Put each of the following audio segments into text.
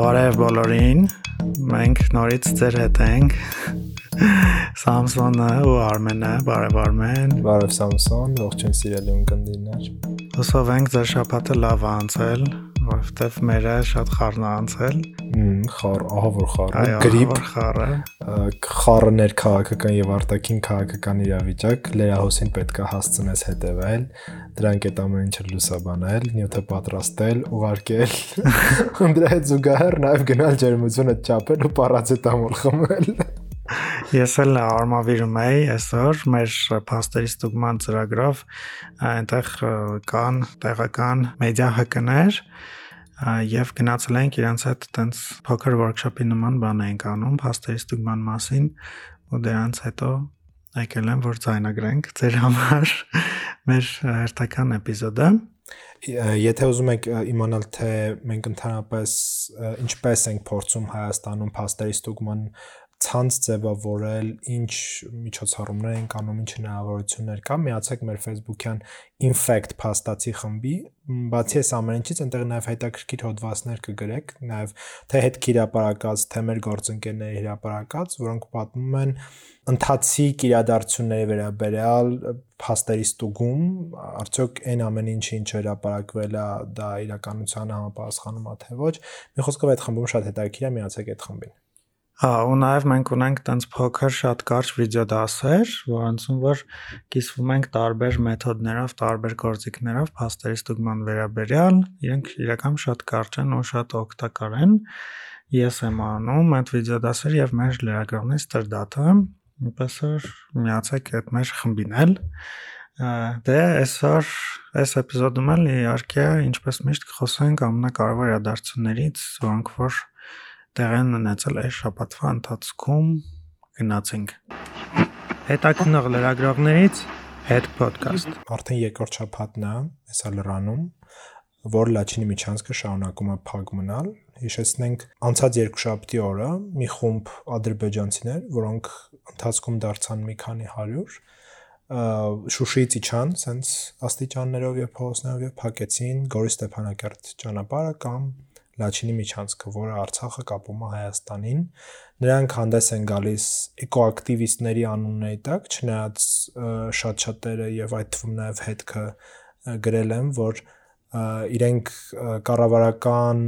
Բարև բոլորին։ Մենք նորից ձեր հետ ենք։ Սամսոնը ու Արմենը, բարև Արմեն։ Բարև Սամսոն, ողջույն սիրելի ունկնդիրներ։ Հուսով ենք ձեր շաբաթը լավ անցել, որովհետև մերը շատ խառն անցել։ խառ, ահա որ խառ, գրիպ խառը, խառը ներքաղաքական եւ արտաքին քաղաքական իրավիճակ, լերահոսին պետքա հասցնես հետեւել, դրանք այդ ամեն ինչը լուսաբանել, նյութը պատրաստել, ուղարկել, դրա հետ զուգահեռ նաեւ գնալ ջերմությունը չափել ու պարացետամոլ խմել։ Ես էլ արմավիրում էի այսօր մեր փաստերի ստուգման ծրագրով այնտեղ կան տեղական մեդիա հկներ եւ գնացել ենք իրանց հետ տենց փոքր workshop-ի նման բան ենք անում փաստերի ստուգման մասին ու դրանց հետո եկել եմ որ ձայնագրենք ձեր համար մեր հերթական էպիզոդը Եթե ուզում եք իմանալ թե մենք ընդհանրապես ինչպես ենք փորձում Հայաստանում փաստերի ստուգման ցանց ձևավորել, ինչ միջոցառումներ են կանում, ինչ հնարավորություններ կա, միացեք մեր Facebook-յան Infact փաստացի խմբի։ Բացի այս ամեն ինչից, այնտեղ նաև հետաքրքիր հոդվածներ կգրեք, նաև թե հետ քիրապարակած, թե մեր գործընկերների հրապարակած, որոնք պատմում են ընթացիկ իրադարձությունների վերաբերյալ փաստերի ստուգում, արդյոք այն ամեն ինչը ինչ հրապարակվել է, դա իրականությանը համապատասխանում է թե ոչ։ Մի խոսքով այդ խմբում շատ հետաքրքիր է, միացեք այդ խմբին։ Հա, ու նաև մենք ունենք տենց փոքր շատ կարճ վիդեոդասեր, որոնցում որ կիսվում ենք տարբեր մեթոդներով, տարբեր գործիքներով փաստերի ստուգման վերաբերյալ, իրենք իրական շատ կարճ են ու շատ օգտակար են։ Ես եմ անում այդ վիդեոդասերը եւ մեր լրագրողներից Տրդատը, այնպես որ միացեք այդ մեր խմբին էլ։ Դե այսօր այս էպիզոդում էլ իհարկե ինչպես միշտ կխոսենք ամենակարևոր իրադարձություններից, որոնք որ տեղ են ունեցել այս շաբաթվա ընթացքում գնացինք։ Հետաքնող լրագրողներից հետ ոդկաստ։ Արդեն երկրորդ շաբաթն է, հեսա լրանում, որ Լաչինի միջանցքը շարունակում է փակ մնալ։ Հիշեցնենք անցած երկու շաբթի օրը մի խումբ ադրբեջանցիներ, որոնք ընթացքում դարձան մի քանի 100 Շուշիից իջան, սենց աստիճաններով եւ փողոցներով եւ փակեցին Գորի Ստեփանակերտ ճանապարհը կամ Լաչինի միջանցքը, որը Արցախը կապում է Հայաստանին։ Նրանք հանդես են գալիս էկոակտիվիստների անունների տակ, չնայած շատ-շատերը եւ այդ թվում նաեւ հետքը գրել են, որ իրենք կառավարական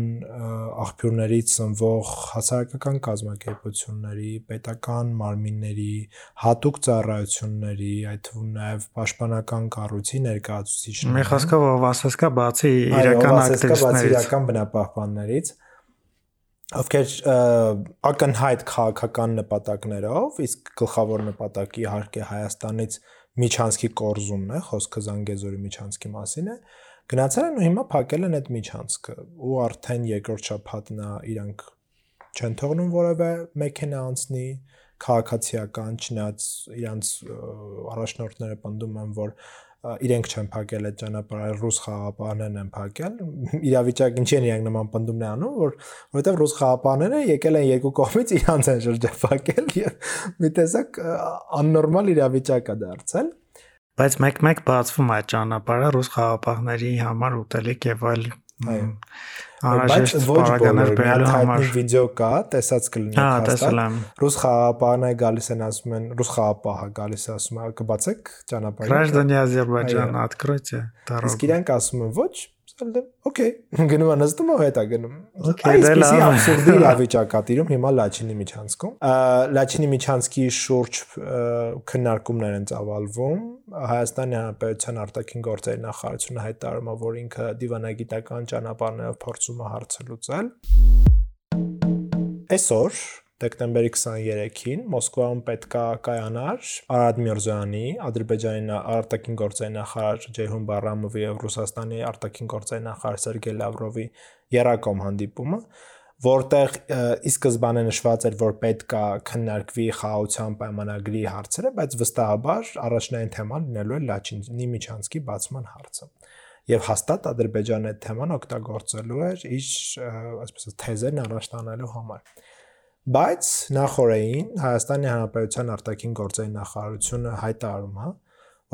աղբյուրներից ծնվող հասարակական կազմակերպությունների, պետական մարմինների, հատուկ ծառայությունների, այդ թվում նաև պաշտպանական կառույցի ներկայացուցիչներ։ Մի խոսքով ով ասես կա բացի իրական ակտիվիստներից, իրական բնապահպաններից ովքեր ակնհայտ քաղաքական նպատակներով, իսկ գլխավոր նպատակը իհարկե Հայաստանից միջանցքի կորզումն է, խոսքը Զանգեզուրի միջանցքի մասին է, Գնացել են ու հիմա փակել են այդ միջանցքը ու արդեն երկրորդ շաբաթն է իրանք չեն թողնում որևէ մեքենա անցնի քաղաքացիական չնայած իրանց առաջնորդները պնդում են որ իրենք չեն փակել այդ ճանապարհը ռուս խաղապահներն են փակել իրավիճակ ինչի են իրանք նման պնդումներ անում որ որովհետև ռուս խաղապահները եկել են երկու կողմից իրանց են շրջափակել եւ մի տեսակ աննորմալ իրավիճակ է դարձել Բայց մեկ-մեկ բացվում է ճանապարհը ռուս խաղապահների համար ուտելիք եւ այլ անհրաժեշտ պարագաներ բերելու համար վիդեո կա, տեսած կլինի հաստատ։ Հա, տեսել եմ։ Ռուս խաղապահները գալիս են ասում են, ռուս խաղապահը գալիս է ասում է, կբացեք ճանապարհը։ Граждане Азербайджана, откройте дорогу։ Իսկ իրանք ասում են, ոչ, օքեյ գնում է նստում ու հետա գնում այսպեսի абսուրդի իրավիճակ է տիրում հիմա Լաչինի միջանցքում Լաչինի միջանցքի շուրջ քննարկումներ են ծավալվում Հայաստանի Հանրապետության արտաքին գործերի նախարարությունը հայտարարում է որ ինքը դիվանագիտական ճանապարհներով փորձում է հարցը լուծել այսօր դեկտեմբերի 23-ին Մոսկվայում պետքա կայանար Արադ Միրզոյանի, Ադրբեջանի արտաքին գործերի նախարար Ջեյհուն Բարամովի եւ Ռուսաստանի արտաքին գործերի նախարար Սերգեյ Լավրովի երակոմ հանդիպումը, որտեղ ի սկզբանե նշված էր, որ պետքա քննարկվի խաղաղության պայմանագրի հարցերը, բայց վստահաբար առաջնային թեման լինելու է Լաչինի միջանցքի բացման հարցը եւ հաստատ Ադրբեջանը այդ թեման օգտագործելու էր իր այսպես թեզերն առաջ տանելու համար։ Բայց նախորդին Հայաստանի Հանրապետության արտաքին գործերի նախարարությունը հայտարարում է,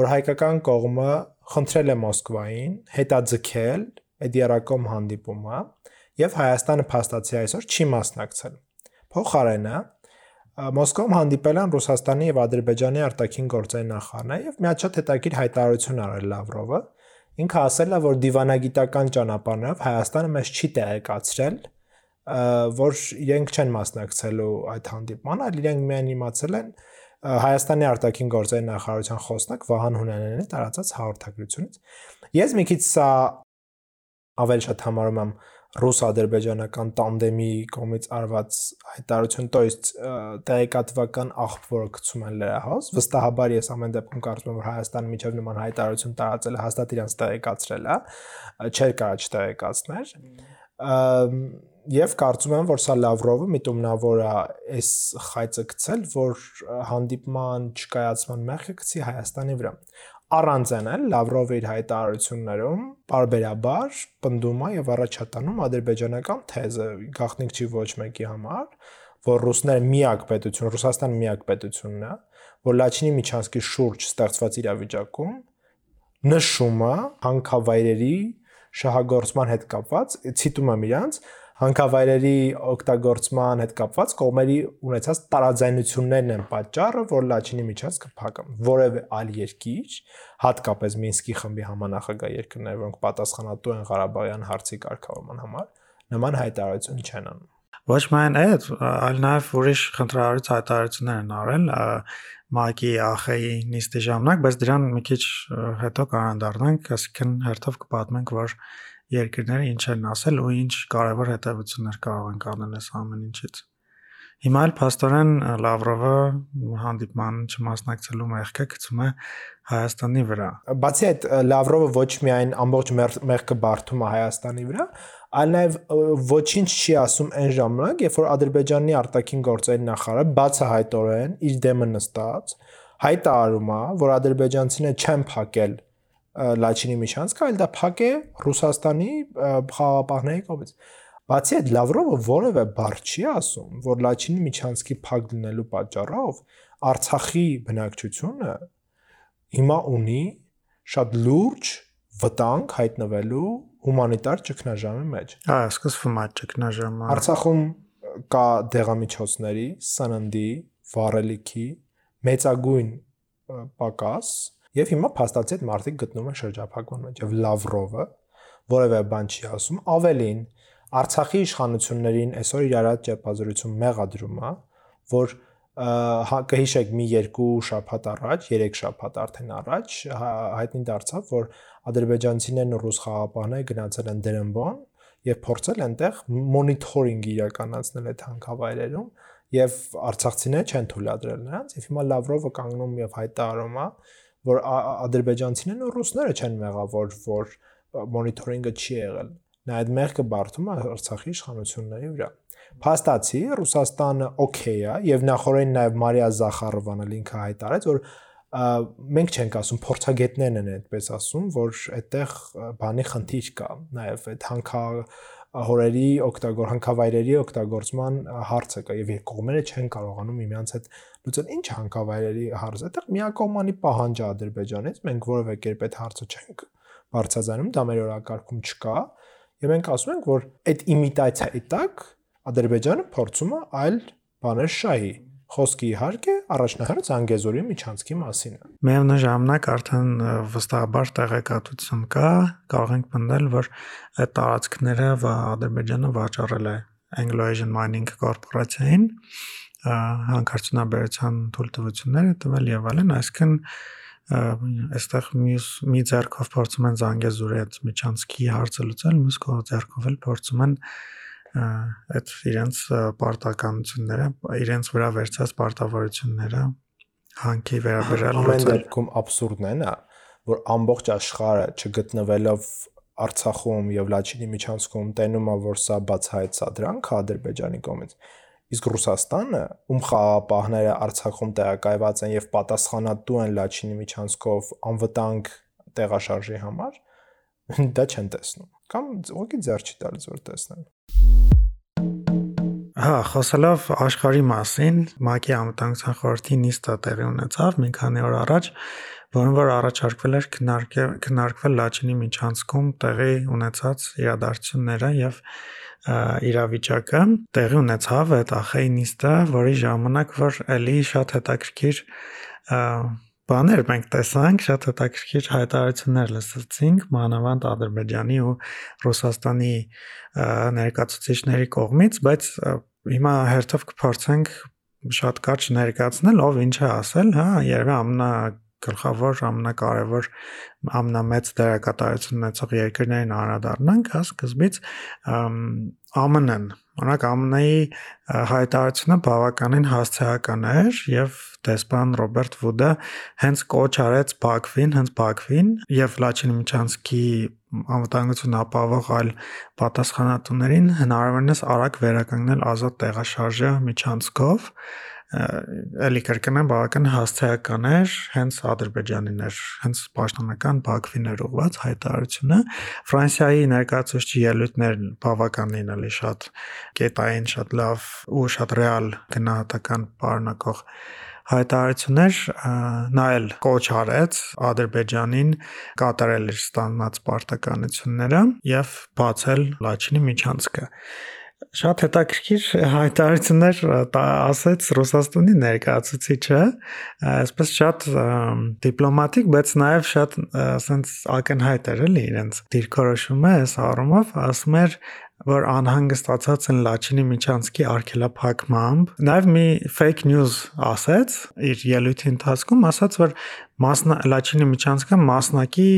որ հայկական կողմը խնդրել է Մոսկվային հետաձգել այդ երակոմ հանդիպումը եւ Հայաստանը փաստացի այսօր չի մասնակցել։ Փոխարենը Մոսկվայում հանդիպել են Ռուսաստանի եւ Ադրբեջանի արտաքին գործերի նախարարները եւ մի հատ շատ հետաքրքիր հայտարարություն արել Լավրովը։ Ինքը ասել է, որ դիվանագիտական ճանապարհներով Հայաստանը մեզ չի տեղեկացրել, որ իրենք չեն մասնակցելու այդ հանդիպմանը, այլ իրենք միայն իմացել են Հայաստանի արտաքին գործերի նախարարության խոսնակ Վահան Հունանյանի տարածած հաղորդագրությունից։ Ես մի քիչ սա ավելի շատ համարում եմ ռուս-ադրբեջանական տանդեմի կողմից արված հայտարարություն, то есть տեղեկատվական աղբորը գցում են լրահոս։ Վստահաբար ես ամեն դեպքում կարծում եմ, որ Հայաստանը միջև նման հայտարարություն տարածել է, հաստատ իրանց տեղեկացրել է, չէր կարա չտեղեկացներ եւ կարծում եմ, որ սա Լավրովը միտումնավոր է այս խայծը գցել, որ հանդիպման չկայացման մեղքը գցի Հայաստանի վրա։ Առանց այն Լավրովը իր հայտարարություններում բարբերաբար պնդում է եւ առաջատանում ադրբեջանական թեզը, գաղտնիք չի ոչ մեկի համար, որ ռուսները միակ պետություն, Ռուսաստանը միակ պետությունն է, որ Լաչինի Միչանսկի շուրջ ստեղծված իրավիճակում նշում է հանքավայրերի շահագործման հետ կապված, ցիտում եմ իրանց, հանքավայրերի օգտագործման հետ կապված կողմերի ունեցած տարաձայնություններն են պատճառը, որ Լաչինի միջանցքը փակում։ Որևէ այլ երկիր, հատկապես Մինսկի խմբի համանախագահ երկրներ, որոնք պատասխանատու են Ղարաբաղյան հարցի կարգավորման համար, նման հայտարարություն չեն անում։ Ոչ միայն այդ, այլ նաև ուրիշ խնդրահարույց հայտարարություններ են արել ՄԱԿ-ի ԱԽ-ի նիստի ժամանակ, բայց դրան մի քիչ հետո կանանդառնանք, այսինքն հերթով կպատմենք, որ երկրները ինչ են ասել ու ինչ կարևոր հետևություններ կարող են կանել այս ամեն ինչից։ Հիմա էլ փաստորեն Լավրովը հանդիպման չմասնակցելու մեղքը գցում է Հայաստանի վրա։ Բացի այդ Լավրովը ոչ միայն ամբողջ մեղքը բարթում է Հայաստանի վրա, այլ նաև ոչինչ չի ասում այն ժամանակ, երբ որ Ադրբեջանի արտաքին գործերի նախարարը բացահայտորեն իր դեմը նստած հայտարարում է, որ ադրբեջանցիները չեն փակել Լաչինի միջանցքը, այլ դա փակ է Ռուսաստանի խաղապահների կողմից։ Բացի այդ Լավրովը որևէ բառ չի ասում, որ Լաչինի միջանցքի փակ լինելու պատճառով Արցախի բնակչությունը հիմա ունի շատ լուրջ վտանգ հայտնվելու հումանիտար ճգնաժամի մեջ։ Հա, սկսվում է ճգնաժամը։ Արցախում կա դեղամիջոցների, սննդի, վառելիքի մեծագույն պակաս, Եվ հիմա փաստացի այդ մարդիկ գտնվում են շրջափակման մեջ եւ Լավրովը որևէ բան չի ասում, ավելին Արցախի իշխանություններին այսօր իրարած ճեպազրություն մեղադրում է, որ հա կհիշեք մի երկու շաբաթ առաջ, 3 շաբաթ արդեն առաջ հայտնի դարձավ, որ ադրբեջանցիներն ու ռուս խաղապահները գնացել են Դերենբոն եւ փորձել այնտեղ մոնիթորինգ իրականացնել այդ հանքավայրերում եւ արցախցիները չեն թույլատրել նրանց եւ հիմա Լավրովը կանգնում եւ հայտարարում է, որ ադրբեջանցիներն ու ռուսները չեն մեղավոր, որ մոնիթորինգը չի եղել։ Նա այդ մեղքը բարթում է Արցախի իշխանությունների վրա։ Փաստացի Ռուսաստանը օքեյ է եւ նախորեն նաեւ Մարիա Զախարովանը ինքը հայտարարեց, որ մենք չենք ասում փորձագետներն են այդպես ասում, որ այդտեղ բանի խնդիր կա, նաեւ այդ հանքա հորերի օգտագոր հանքավայրերի օգտագործման հարցը կա եւ երկկողմերը չեն կարողանում միմյանց հետ լուծել ինչ հանքավայրերի հարց այդտեղ միակողմանի պահանջ է ադրբեջանից մենք որևէ կերպ այդ հարցը չենք բարձրացնում դա մեր օրակարգում չկա եւ մենք ասում ենք որ այդ իմիտացիայի տակ ադրբեջանը փորձում է այլ բաներ շահի Խոսքը իհարկե առաջնահերթ Զանգեզուրի միջանցքի մասին է։ Միևնույն ժամանակ արդեն վստահաբար տեղեկատվություն կա, կարող ենք պնդել, որ այդ տարածքները Ադրբեջանը վաճառել է Anglo-Asian Mining Corporation-ին հանքարդյունաբերության թույլտվությունները տվել եւ այլն, այսինքն այստեղ մյուս մի ձեռքով փորձում են Զանգեզուրի այդ միջանցքի հարցը լուծել, մյուս ձեռքով էլ փորձում են այդ իրենց պարտականությունները, իրենց վրա վերցած պարտավորությունները հանքի վերաբերյալ ամեն դեպքում абսուրդն է նա, որ ամբողջ աշխարհը չգտնվելով Արցախում եւ Լաչինի միջանցքում տենում է, որ սա բացահայտ սադրանք Ադրբեջանի կողմից։ Իսկ Ռուսաստանը, ում խաղապահները Արցախում տեղակայված են եւ պատասխանատու են Լաչինի միջանցքով անվտանգ տեղաշարժի համար, դա չեն տեսնում։ Կամ ուղղակի ձեռ չի տալիս որ տեսնեն։ Հա, խոսելով աշխարհի մասին, ՄԱԿ-ի անվտանգության խորհրդի նիստը տեղի ունեցավ մի քանի օր առաջ, որոնց որ առաջարկվել էր քննարկվել Լաչինի միջանցքում տեղի ունեցած իրադարձությունները եւ իրավիճակը տեղի ունեցավ այդ ախեի նիստը, որի ժամանակ որ էլի շատ հետաքրքիր բաներ մենք տեսանք, շատ հետաքրքիր հայտարարություններ լսեցինք մանավանդ Ադրբեջանի ու Ռուսաստանի ներկայացուցիչների կողմից, բայց հիմա հերթով կփորձենք շատ կարճ ներկայացնել ով ինչ է ասել, հա, երևի ամնա գլխավոր ամնակարևոր ամնամեծ դերակատարություն ունեցող երկրներին անդրադառնանք, հա, սկզբից ԱՄՆ-ն Օրինակ ԱՄՆ-ի հայտարարությունը բավականին հասցեական էր եւ դեսպան Ռոբերտ Վուդը հենց կոչ արեց Բաքվին, հենց Բաքվին եւ Լաչին Միչանսկի անվտանգություն ապահովող այլ պատասխանատուներին հնարավորինս արագ վերականգնել ազատ տեղաշարժը Միչանսկով էլի կրկնեմ բավական հասցեական էր հենց Ադրբեջանին էր հենց պաշտոնական Բաքվին էր ուղված հայտարարությունը Ֆրանսիայի ներկայացուցիչի ելույթներն բավականին էլի շատ կետային շատ լավ ու շատ ռեալ գնահատական պարունակող հայտարարություններ նա էլ կոչ արեց Ադրբեջանին կատարել իր ստանած պարտականությունները եւ բացել Լաչինի միջանցքը շատ հետաքրքիր հայտարարություններ ասեց Ռուսաստանի ներկայացուցիչը, այսպես շատ դիպլոմատիկ, բայց նաև շատ ասենց ակնհայտ էր էլի իրենց դիրքորոշումը այս առումով, ասում էր որ անհանգստացած են Լաչինի Միչանսկի արկելափակմամբ։ Նաև մի fake news ասեց իր ելույթի ընթացքում, ասաց որ մասնա Լաչինի Միչանսկը մասնակի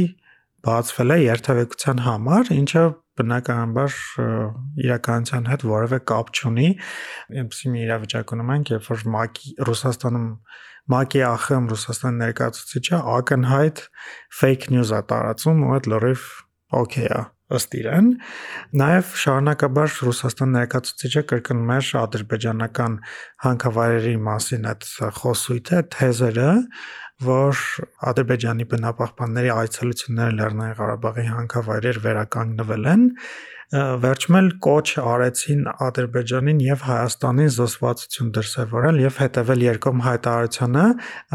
բացվել է երթևեկության համար, ինչը բնականաբար իրականության հետ որևէ կապ չունի։ Այնպեսի մի իրավիճակ ունեմ երբ որ ՄԱԿ-ի Ռուսաստանում ՄԱԿ-ի ԱԽՄ Ռուսաստան ներկայացուցիչը ակնհայտ fake news է տարածում ու այդ լրիվ օքեյ է ըստ իրեն նաև շարունակաբար Ռուսաստան ներկայացուցիչը կրկնում էր ադրբեջանական հանքավայրերի մասին այդ խոսույթը, թեզերը, որ Ադրբեջանի բնապահպանների այցելությունները Լեռնային Ղարաբաղի հանքավայրեր վերականգնվել են, վերջում էլ կոչ արեցին Ադրբեջանին եւ Հայաստանին զսվածություն դրսեւորել եւ հետեւել երկում հայտարարությանը,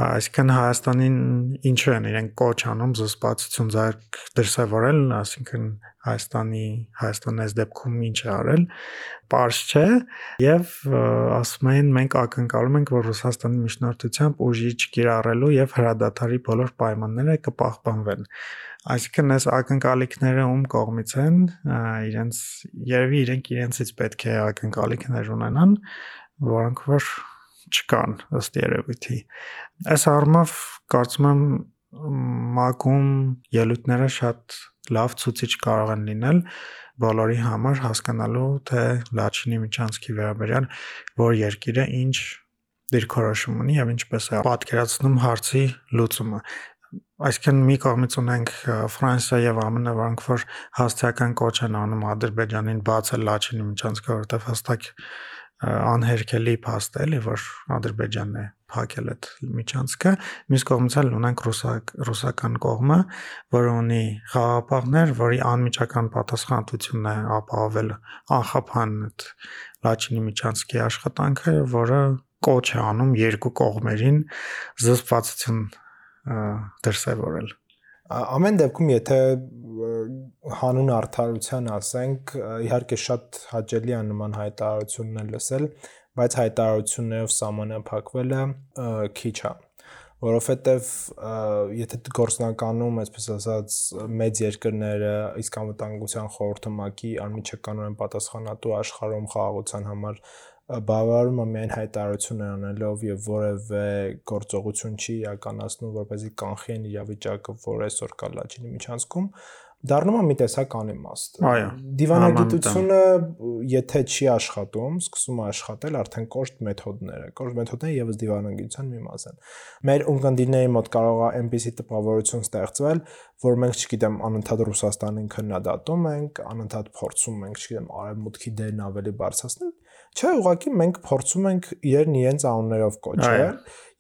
այսինքն Հայաստանին ինչու են իրենք կոչ անում զսվածություն դրսեւորել, այսինքն Հայաստանի Հայաստանն այս դեպքում ինչ է արել, པարզ չէ եւ ասում են մենք ակնկալում ենք որ Ռուսաստանի միջնորդությամբ ուժի չկիրառելու եւ հրադադարի բոլոր պայմանները կպահպանվեն այսինքն այս ակնկալիքները ում կողմից են իրենց երևի իրենք իրենցից պետք է ակնկալիքներ ունենան որոնք որ չկան ըստ երևույթի այս առումով կարծում եմ մակում ելույթները շատ լավ ցուցիչ կարող են լինել բոլորի համար հասկանալու թե Լաչինի Միչանսկի վերաբերյալ որ երկիրը ինչ դիրքորոշում ունի եւ ինչպես է պատկերացնում հարցի լուծումը այսինքն մի կողմից ունենք Ֆրանսիա եւ ԱՄՆ, որոնք որ հաստատական կոչ են անում Ադրբեջանին բացել Լաչինի միջանցքը, որովհետեւ հստակ անհերքելի փաստ է, որ Ադրբեջանն է փակել այդ միջանցքը։ Մյուս կողմից էլ ունենք ռուսակ, ռուսական կողմը, որը ունի խաղապահներ, որի անմիջական պատասխանատվությունն է ապահովել անխափան այդ Լաչինի միջանցքի աշխատանքը, որը կոչ է անում երկու կողմերին զսպվածություն դրսևորել։ Ամեն դեպքում, եթե հանուն արդարության ասենք, իհարկե շատ հաճելի է նման հայտարարություններ լսել, բայց հայտարարություններով սահմանափակվելը քիչ է որովհետև եթե գործնականում, այսպես ասած, մեծ երկրները իսկ անվտանգության խորհուրդը ՄԱԿ-ի անմիջականորեն պատասխանատու աշխարհում խաղաղության համար բավարարում է միայն հայտարարություններ անելով եւ որևէ գործողություն չի իրականացնում, որպեսզի կանխի այն իրավիճակը, որ այսօր կա Լաչինի միջանցքում, դառնում է մի տեսակ անիմաստ։ Դիվանագիտությունը եթե չի աշխատում, սկսում է աշխատել արդեն կոշտ մեթոդները։ Կոշտ մեթոդները եւս դիվանագիտության մի մաս են։ Մեր ունկնդիրների մոտ կարող է այնպիսի տպավորություն ստեղծվել, որ մենք, չգիտեմ, անընդհատ Ռուսաստանին քննադատում ենք, անընդհատ փորձում ենք, չգիտեմ, արևմուտքի դերն ավելի բարձրացնել, Չէ, ուղղակի մենք փորձում ենք իրեն իրենց անուններով կոչել։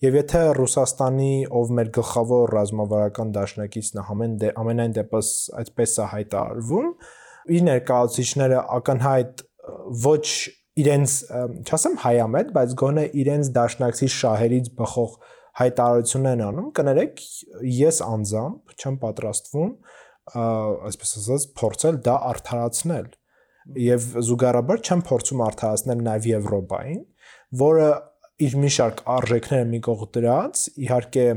Եվ եթե Ռուսաստանի ով մեր գլխավոր ռազմավարական դաշնակիցն է ամեն դե, ամենայն դեպս այդպես է հայտարարվում, իր ներկայացուցիչները ակնհայտ ոչ իրենց, չասեմ հայամետ, բայց գոնե իրենց դաշնակցի շահերից բխող հայտարարություններ են անում, կներեք, ես անձամբ չեմ պատրաստվում այսպես ասած փորձել դա արդարացնել եւ զուգարաբար չեմ փորձում արդարացնել նաեւ Եվրոպային, որը իր մի շարք արժեքներ մի կողմ դրած, իհարկե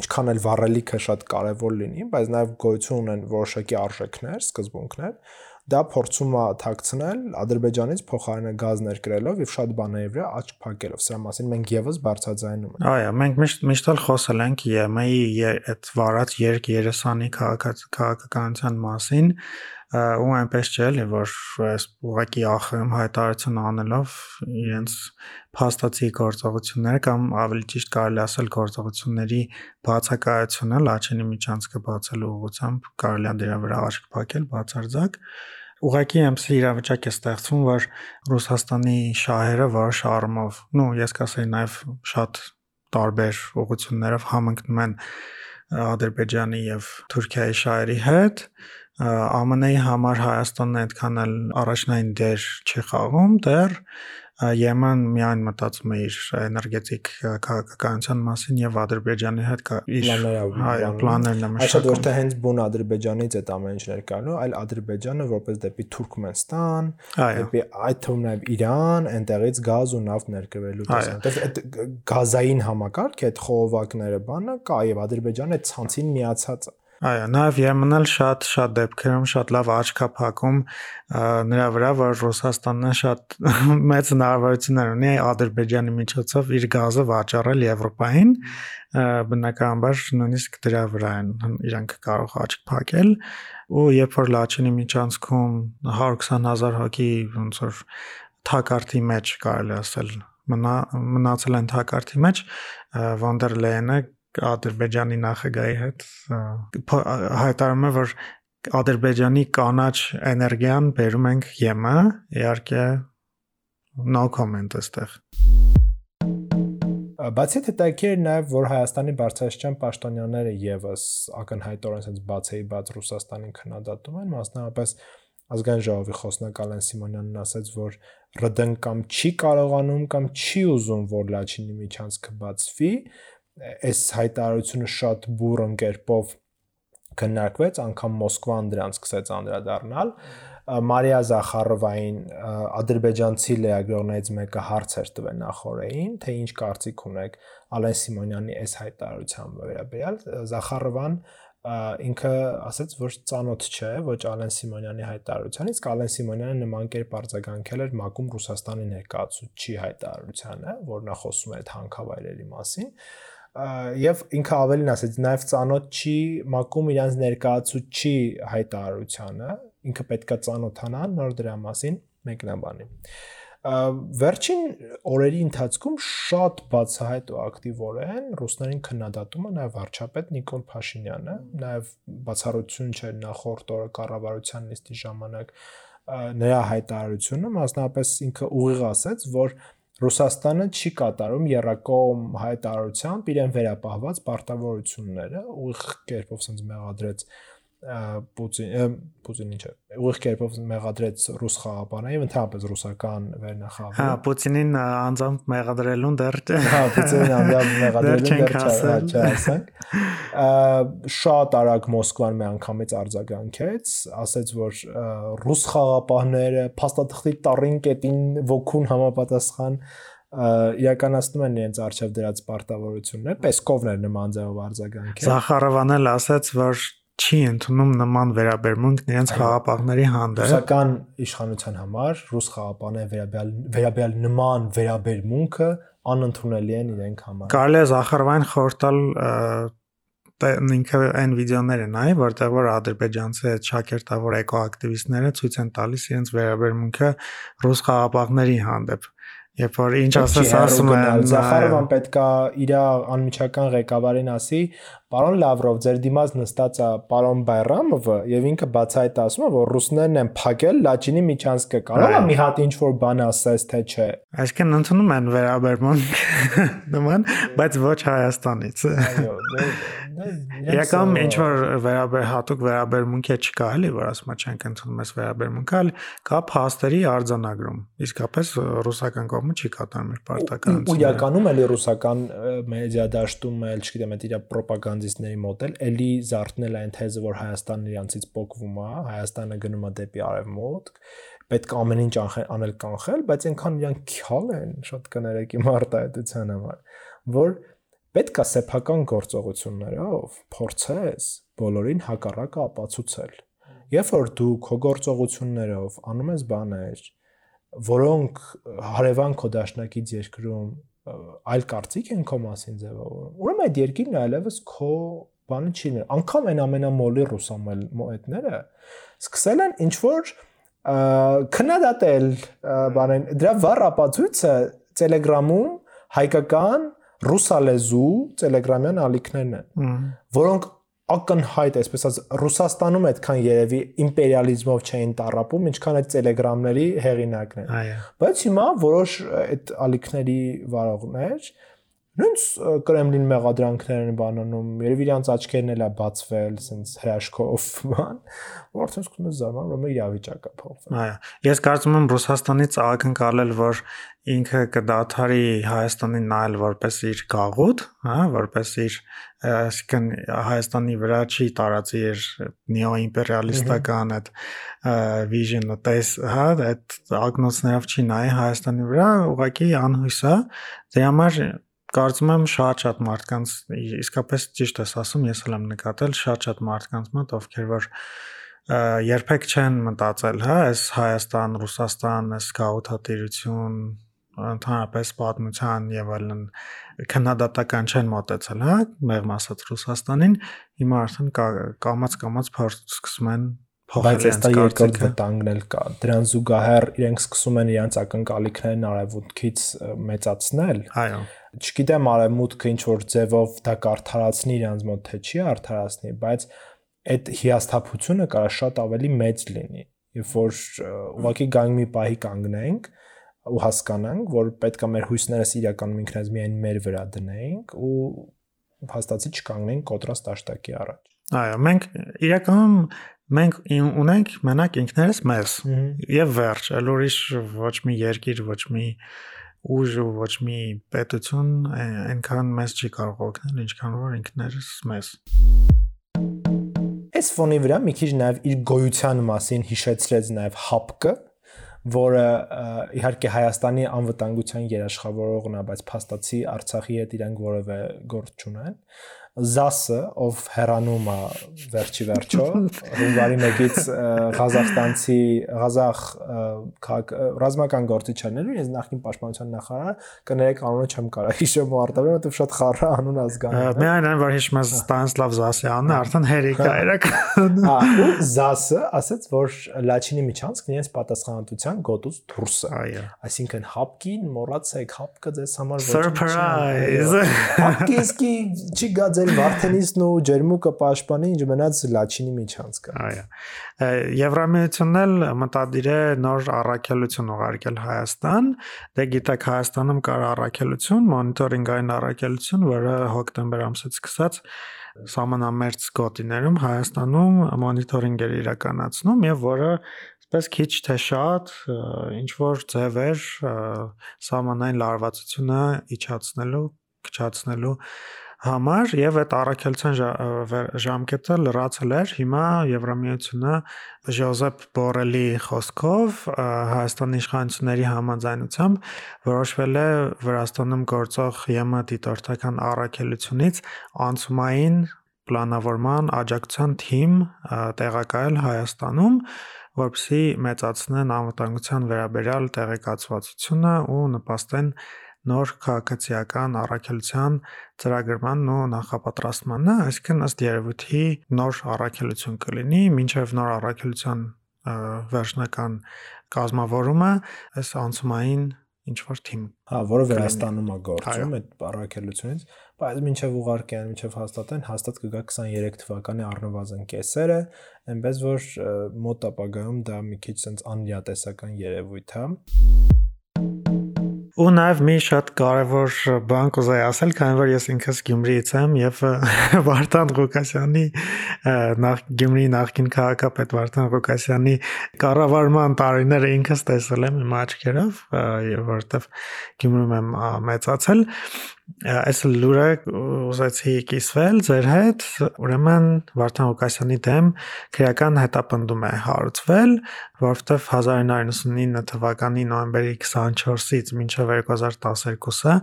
ինչքան էլ վառելիքը շատ կարևոր լինի, բայց նաև գոյություն ունեն որոշակի արժեքներ, սկզբունքներ, դա փորձում է թաքցնել Ադրբեջանից փոխարենը գազ ներկրելով եւ շատ բաների վրա աչք փակելով։ Սրա մասին մենք եւս բարձրաձայնում ենք։ Այո, մենք միշտ միշտ էլ խոսել ենք ԵՄ-ի այդ վարած երկ երեսանի քաղաքականության մասին, ու այնպես չէ էլի որ այս ուղակի ախրում հայտարարություն անելով իրենց փաստացի գործողությունները կամ ավելի ճիշտ կարելի ասել գործողությունների բացակայությունը Լաչինի միջանցքը բացելու ուղղությամբ կարելի է դրա վրա աչք փակել բացարձակ ուղղակի ամսի իրավիճակ է ստեղծվում, որ Ռուսաստանի շահերը որոշ առումով, ну, ես կասեի նաև շատ տարբեր ուղություններով համընկնում են Ադրբեջանի եւ Թուրքիայի շահերի հետ, ԱՄՆ-ի համար Հայաստանն այդքան էլ առաջնային դեր չի խաղում դեռ Եմեն միայն մտածում է իր էներգետիկ քաղաքականության մասին եւ Ադրբեջանի հետ կա իր պլաններն է մշակում։ Այսինքն որ թե հենց բուն Ադրբեջանից այդ ամեն ինչ ներկայանում, այլ Ադրբեջանը որպես դեպի Թուրքմենստան, դեպի այդ թվում նաեւ Իրան, այնտեղից գազ ու նավթ ներկրվելու տեսան։ Դե այդ գազային համակարգը, այդ խողովակները բանը կա եւ Ադրբեջանը այդ ցանցին միացած է։ Այո, նաև Եմենն էլ շատ շատ դեպքերում շատ լավ աչքա փակում նրա վրա, որ Ռուսաստանն շատ մեծ հնարավորություններ ունի Ադրբեջանի միջոցով իր գազը վաճառել Եվրոպային, բնականաբար նույնիսկ դրա վրա են իրանք կարող աչք փակել ու երբ որ Լաչինի միջանցքում 120.000 հոգի ոնց որ թակարդի մեջ կարելի ասել մնա մնացել են թակարդի մեջ Վոնդեր Լեյենը Ադրբեջանի նախագահի հետ հայտարարում է, որ Ադրբեջանի կանաչ էներգիան բերում ենք ԵՄ, իհարկե no comment այստեղ։ Բացի հետաքրքիր է նաև որ Հայաստանի բարձրաստիճան պաշտոնյաները եւս ակնհայտորեն sense բացեի բաց Ռուսաստանին քննադատում են, մասնավորապես ազգային ժողովի խոսնակ Ալեն Սիմոնյանն ասաց, որ ՌԴՆ կամ չի կարողանում կամ չի ուզում որ Լաչինի միջանցքը բացվի, այս հայտարարությունը շատ բուրըն կերպով քննարկվեց, անգամ Մոսկվան դրան սկսեց անդրադառնալ։ Մարիա Զախարովային ադրբեջանցի լեագրողներից մեկը հարց էր տվել նախորդին, թե ինչ կարծիք ունեք Ալեն Սիմոնյանի այս հայտարարության վերաբերյալ։ Զախարովան ինքը ասաց, որ ծանոթ չէ ոչ Ալեն Սիմոնյանի հայտարարությանից, Ալեն Սիմոնյանը նման կերպ արձագանքել էր Մակում Ռուսաստանի ներկայացուցչի հայտարարությանը, որ նա խոսում էր հանքավայրերի մասին եւ ինքը ավելին ասեց նաեւ ծանոթ չի մակում իրանց ներկայացուցչի հայտարարությանը ինքը պետքա ծանոթանա նոր դրա մասին մեկնաբանի վերջին օրերի ընթացքում շատ բացահայտ ու ակտիվորեն ռուսներին քննադատում է նաև վարչապետ Նիկոլ Փաշինյանը, նաև բացառություն չէ նախորդ օրը կառավարության նիստի ժամանակ նրա հայտարարությունը, մասնավորապես ինքը ուղիղ ասեց, որ Ռուսաստանը չի կատարում երրակողմ հայտարարությամբ իրեն վերապահված պարտավորությունները, ուղիղ կերպով ասած մեղադրեց Պուտին Պուտինի չէ ուղիղ կերպով մեղադրեց ռուս խաղապանային եւ ընդհանրապես ռուսական վերնախավը հա Պուտինին անձամբ մեղադրելուն դեռ հա Պուտինին անձամբ մեղադրելուն դեռ չէ ասենք շատ արագ Մոսկվան մի անգամից արձագանքեց ասաց որ ռուս խաղապահները փաստաթղթի տառին կետին ոգուն համապատասխան իրականացնում են իրենց արժեվ դրած պարտավորություններ Պեսկովն էր նման ձևով արձագանքել Զախարովան էլ ասաց որ չի ընդունում նման վերաբերմունք իրենց խաղապահների հանդեպ։ Ռուսական իշխանության համար ռուս խաղապահների վերաբերյալ վերաբերյալ նման վերաբերմունքը անընդունելի են իրենք համար։ Կարելի է Զախարովային խորտալ ինքը այն վիդեոները նայ, որտեղ որ ադրբեջանցի այդ շակերտավոր էկոակտիվիստները ցույց են տալիս իրենց վերաբերմունքը ռուս խաղապահների հանդեպ Երբ որ ինչ ասես ասում են Զախարովան պետքա իր անմիջական ղեկավարին ասի, Պարոն Լավրով, ձեր դիմաց նստած է պարոն Բայրամովը եւ ինքը բացայտ ասում է, որ ռուսներն են փակել Լաչինի միջանցքը։ Կարող է մի հատ ինչ որ բան ասես, թե չէ։ Այսինքն ընդունում են վերաբերմունք նման, բայց ոչ Հայաստանից։ Այո, Իրական ինչ որ վերաբեր հատուկ վերաբերմունք է չկա, էլի, որ ասում չենք ընդունում այս վերաբերմունքը, այլ կա փաստերի արձանագրում։ Իսկապես ռուսական կողմը չի կատարում իր պարտականությունը։ Ու իրականում էլի ռուսական մեդիա դաշտում էլ, չգիտեմ, այդ իր ռոպագանդիստների մոտ էլ էլի զարթնել այն թեզը, որ Հայաստանն իրանցից փոկվում է, Հայաստանը գնում է դեպի արևմուտք, պետք է ամեն ինչ անել կանխել, բայց այնքան իրանք քյալ են, շատ կներեք իմ արտահայտության համար, որ պետք է սեփական գործողություններով փորձես բոլորին հակառակը ապացուցել։ Երբ որ դու քո գործողություններով անում ես բաներ, որոնք հարևան քո դաշնակից երկրում այլ կարծիք են քո մասին ձևավորում, ուրեմն այդ երկիրն այլևս քո բանը չի ներ։ Անկամ այն ամենամոլի ռուսամոետները սկսել են ինչ որ քննադատել բանեն դրա վառ ապացույցը Telegram-ում հայկական ռուսալեզու Telegram-յան ալիքներն են, որոնք ակնհայտ, այսպես ասած, Ռուսաստանում այդքան երևի իմպերիալիզմով չէին տարապում, ինչքան այդ Telegram-ների հեղինակն են։ Այո։ Բայց հիմա որոշ այդ ալիքների վարողներ նույնց Կրեմլին մեղադրանքներ են բանանում, երևի իրանց աչքերն էլա բացվել, ասենց հրաշքով, բան, որ արդեն սկսում է զարմանալ, որ մեր իրավիճակը փոխվել։ Այո։ Ես կարծում եմ Ռուսաստանից ակնկալել, որ ինքը կդադարի Հայաստանին նայել որպես իր գաղութ, հա, որպես իր այսինքն Հայաստանի վրա չի տարածի իր նեոիմպերիալիստական այդ vision-ը, տես, հա, այդ ակնոցներով չի նայ Հայաստանի վրա, ուղղակի անհույս է։ Դե համար կարծում եմ շատ-շատ մարդկանց իսկապես ճիշտ ես ասում, ես էլ եմ նկատել շատ-շատ մարդկանց մոտ, ովքեր որ երբեք չեն մտածել, հա, այս Հայաստան, Ռուսաստան, այս գաղութատիրություն, ընդհանրապես պատմության եւ այլն քննադատական չեն մոտեցել, հա, մեղմ ասած Ռուսաստանին, հիմա արդեն կամած-կամած սկսում են բայց այս դա երկրորդ վտանգն էլ կա։ Դրան զուգահեռ իրենք սկսում են իրենց ակնկալիքներն արևմուտքից մեծացնել։ Այո։ Չգիտեմ արևմուտքը ինչ որ ձևով դա կարթարացնի իրենց մոտ թե չի արդարացնի, բայց այդ հիասթափությունը կարա շատ ավելի մեծ լինի։ Երբ որ ուղղակի գանգ մի պահի կանգնենք, ու հասկանանք, որ պետք է մեր հույսներս իրականում ինքնած միայն մեր վրա դնենք ու հաստատի չկանգնենք կոտրած տաշտակի առաջ։ Այո, մենք իրականում մենք ունենք մենակ ինքներս մեզ եւ վերջ, այլ ուրիշ ոչ մի երկիր, ոչ մի ուժ ու ոչ մի պետություն այնքան մեզ չի կարող օգնել, ինչքան որ ինքներս մեզ։ Այս ֆոնի վրա մի քիչ նաև իր գոյության մասին հիշեցրեց նաև հապկը, որը իհարկե Հայաստանի անվտանգության երաշխավորողն է, բայց փաստացի Արցախի հետ իրենք որևէ գործ չունեն։ ԶԱՍ-ը, ով հեռանում է վերջի վերջո, հունվարի 1-ից Ղազախստանցի Ղազախ ռազմական գործիչներն ես նախին պաշտպանության նախարար կներեք անունը չեմ կարող հիշեմ ու արտաբերեմ, որովհետև շատ խառը անուն ազգանուն է։ Միայն այն որ հիշում ես Ստանիսլավ Զասյանն արդեն հերիք է իրական։ Հա, ու ԶԱՍ-ը ասաց, որ Լաչինի միջանցքն իրենց պատասխանատվության գոտուց դուրս է։ Այո։ Այսինքն հապկին մոռացեք, հապկը ձեզ համար ոչ Surprise։ Հապկի իսկի չի գա ձեր Վարդենիսն ու ջերմուկը պաշտպանի, ինչ մնաց Լաչինի միջանցքը։ Այո։ Եվրամիությունն էլ մտադիր է նոր առաքելություն ուղարկել Հայաստան։ Դե գիտեք Հայաստանում կար առաքելություն, մոնիտորինգային առաքելություն, որը հոկտեմբեր ամսից սկսած սահմանամերձ գոտիներում Հայաստանում մոնիտորինգ էր իրականացնում եւ որը պես քիչ թե շատ ինչ որ ձևեր սահմանային լարվածությունը իջացնելու, քչացնելու համար եւ այդ առաքելության ժամկետը լրացել էր հիմա Եվրամիությունը Ժոզեփ Բորելի խոսքով Հայաստանի իշխանությունների համաձայնությամբ որոշվել է Վրաստանում գործող ԵՄ դիտորդական առաքելությունից անցումային պլանավորման աջակցության թիմ տեղակայել Հայաստանում որպեսզի մեծացնեն անվտանգության վերաբերյալ տեղեկացվածությունը ու նպաստեն նոր քաղաքացիական առաքելության ծրագրման ու նախապատրաստմանը, այսինքն ըստ երևույթի նոր առաքելություն կլինի, մինչև նոր առաքելության վերջնական կազմավորումը այս անցումային ինչ որ թիմ։ Հա, որը Վրաստանում է գործում այդ առաքելությունից, բայց մինչև ուղարկեն, մինչև հաստատեն, հաստատ կգա 23 թվականի առնվազն կեսերը, այնպես որ մոտ ապագայում դա մի քիչ sense անլիատեսական երևույթ է։ Ու նաև մի շատ կարևոր բան կուզեի ասել, քանի որ ես ինքս Գյումրիից եմ եւ Վարդան Ղուկասյանի նախ Գյումրի նախկին քաղաքապետ Վարդան Ղուկասյանի կառավարման տարիները ինքս տեսել եմ իմ աչքերով, որովհետեւ Գյումրիում եմ մեծացել այս լուրը ուզեցի կիսվել ձեր հետ, ուրեմն Վարդան Ղուկասյանի դեմ քրեական հետապնդում է հարուցվել, որովհետև 1999 թվականի նոյեմբերի 24-ից մինչև 2012-ը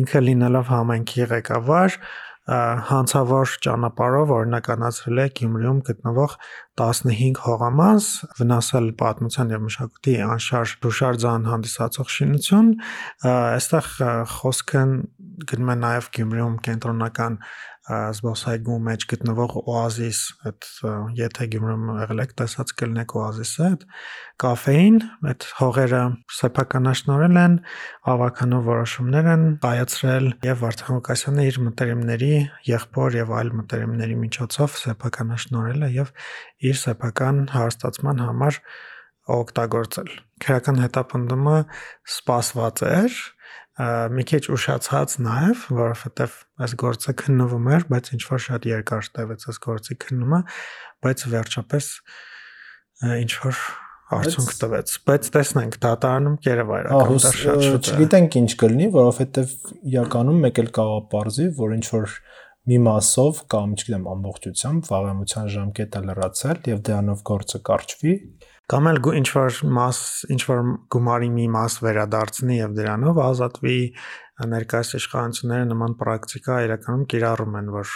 ինքը լինելով համայնքի ղեկավար հանցավոր ճանապարհով օրինականացրել է Գյումրիում գտնվող 15 հողամաս, վնասել պատմության եւ մշակույթի անշարժ հուշարձան հանդիսացող շինություն, այստեղ խոսքը գնում է նաեւ Գյումրիում կենտրոնական զբոսայգու մեջ գտնվող օազիս, այդ եթե Գյումրիում եղել եք, տեսած կլինեք օազիսը, այդ կաֆեին, այդ հողերը սեփականաշնորել են, ավականով որոշումներ են կայացրել եւ Վարդան Ղուկասյանը իր մտերիմների, եղբոր եւ այլ մտերիմների միջոցով սեփականաշնորել է եւ իր սեփական հարստացման համար օգտագործել։ Քրական հետապնդումը սպասված էր, մի քիչ ուշացած նաև, որովհետև այս գործը քննվում էր, բայց ինչ որ շատ երկար տևեց այս գործի քննումը, բայց վերջապես ինչ որ արդյունք տվեց, բայց տեսնենք դատարանում կերևայրական դա շատ շուտ է։ Չգիտենք ինչ կլինի, որովհետև իրականում մեկ էլ կարող ապարզի, որ ինչ որ մի մասով կամ չգիտեմ ամբողջությամբ վաղեմության ժամկետը լրացել եւ դրանով գործը կարճվի կամ էլ ինչ որ մաս ինչ որ գումարի մի մաս վերադարձնի եւ դրանով ազատվի ներկայիս իշխանությունները նման պրակտիկա իրականում կիրառում են որ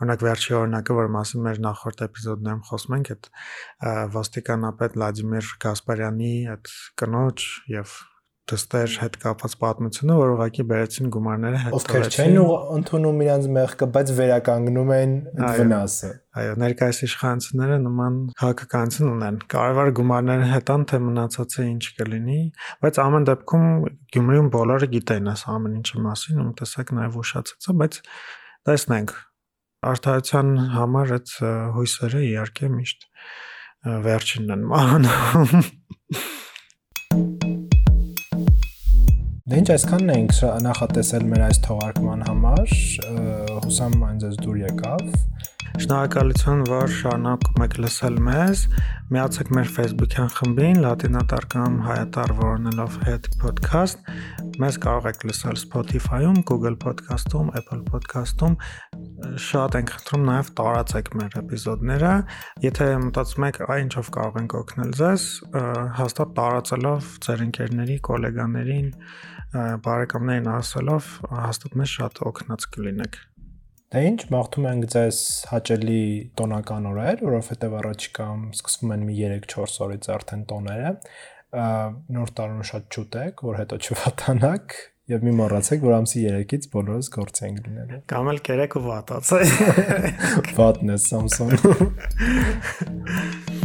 օրինակ վերջի օրինակը որ մասին մեր նախորդ էպիզոդներում խոսում ենք այդ ոստիկանապետ Վլադիմիր Գասպարյանի այդ կնոջ եւ դստեր հետ կապված պատմությունը, որ ուղղակի բերեցին գումարները հետ Ովքեր չեն ընդունում իրանց մեղքը, բայց վերականգնում են վնասը։ Այո, ներկայիս իշխանությունները նման հակականություն ունեն։ Կարևոր գումարները հետան թե մնացածը ինչ կլինի, բայց ամեն դեպքում Գյումրիում բոլորը գիտեն այս ամեն ինչի մասին, ու տեսակ նաև ուշացած է, բայց տեսնենք արդարության համար այդ հույսերը իհարկե միշտ վերջինն են մահանում Դե ինչ այսքանն էինք նախատեսել մեր այս թողարկման համար։ Հուսամ այն ձեզ դուր եկավ։ Շնորհակալություն, որ շարունակում եք լսել մեզ։ Միացեք մեր Facebook-յան խմբին լատինատարկամ հայատար որոնելով հետ podcast։ Մեզ կարող եք լսել Spotify-ում, Google Podcast-ում, Apple Podcast-ում։ Շատ ենք խնդրում նաև տարածեք մեր էպիզոդները։ Եթե մտածում եք, այ ինչով կարող ենք օգնել ձեզ, հաստատ տարածելով ձեր ընկերների, գոլեգաներին, բարեկամներին ասելով, հաստատ մեզ շատ օգնած կլինեք։ Դե ինչ, մաղթում ենք ձեզ հաճելի տոնական օրեր, որովհետև առաջիկայում սկսվում են մի 3-4 օրից արդեն տոները։ Նոր տարուն շատ շուտ է, որ հետո չվատանաք եւ մի մոռացեք, որ ամսի 3-ից բոլորս գործ ենք լինելու։ Կամ էլ կերեք ու վատացե։ Վատն է Samsung։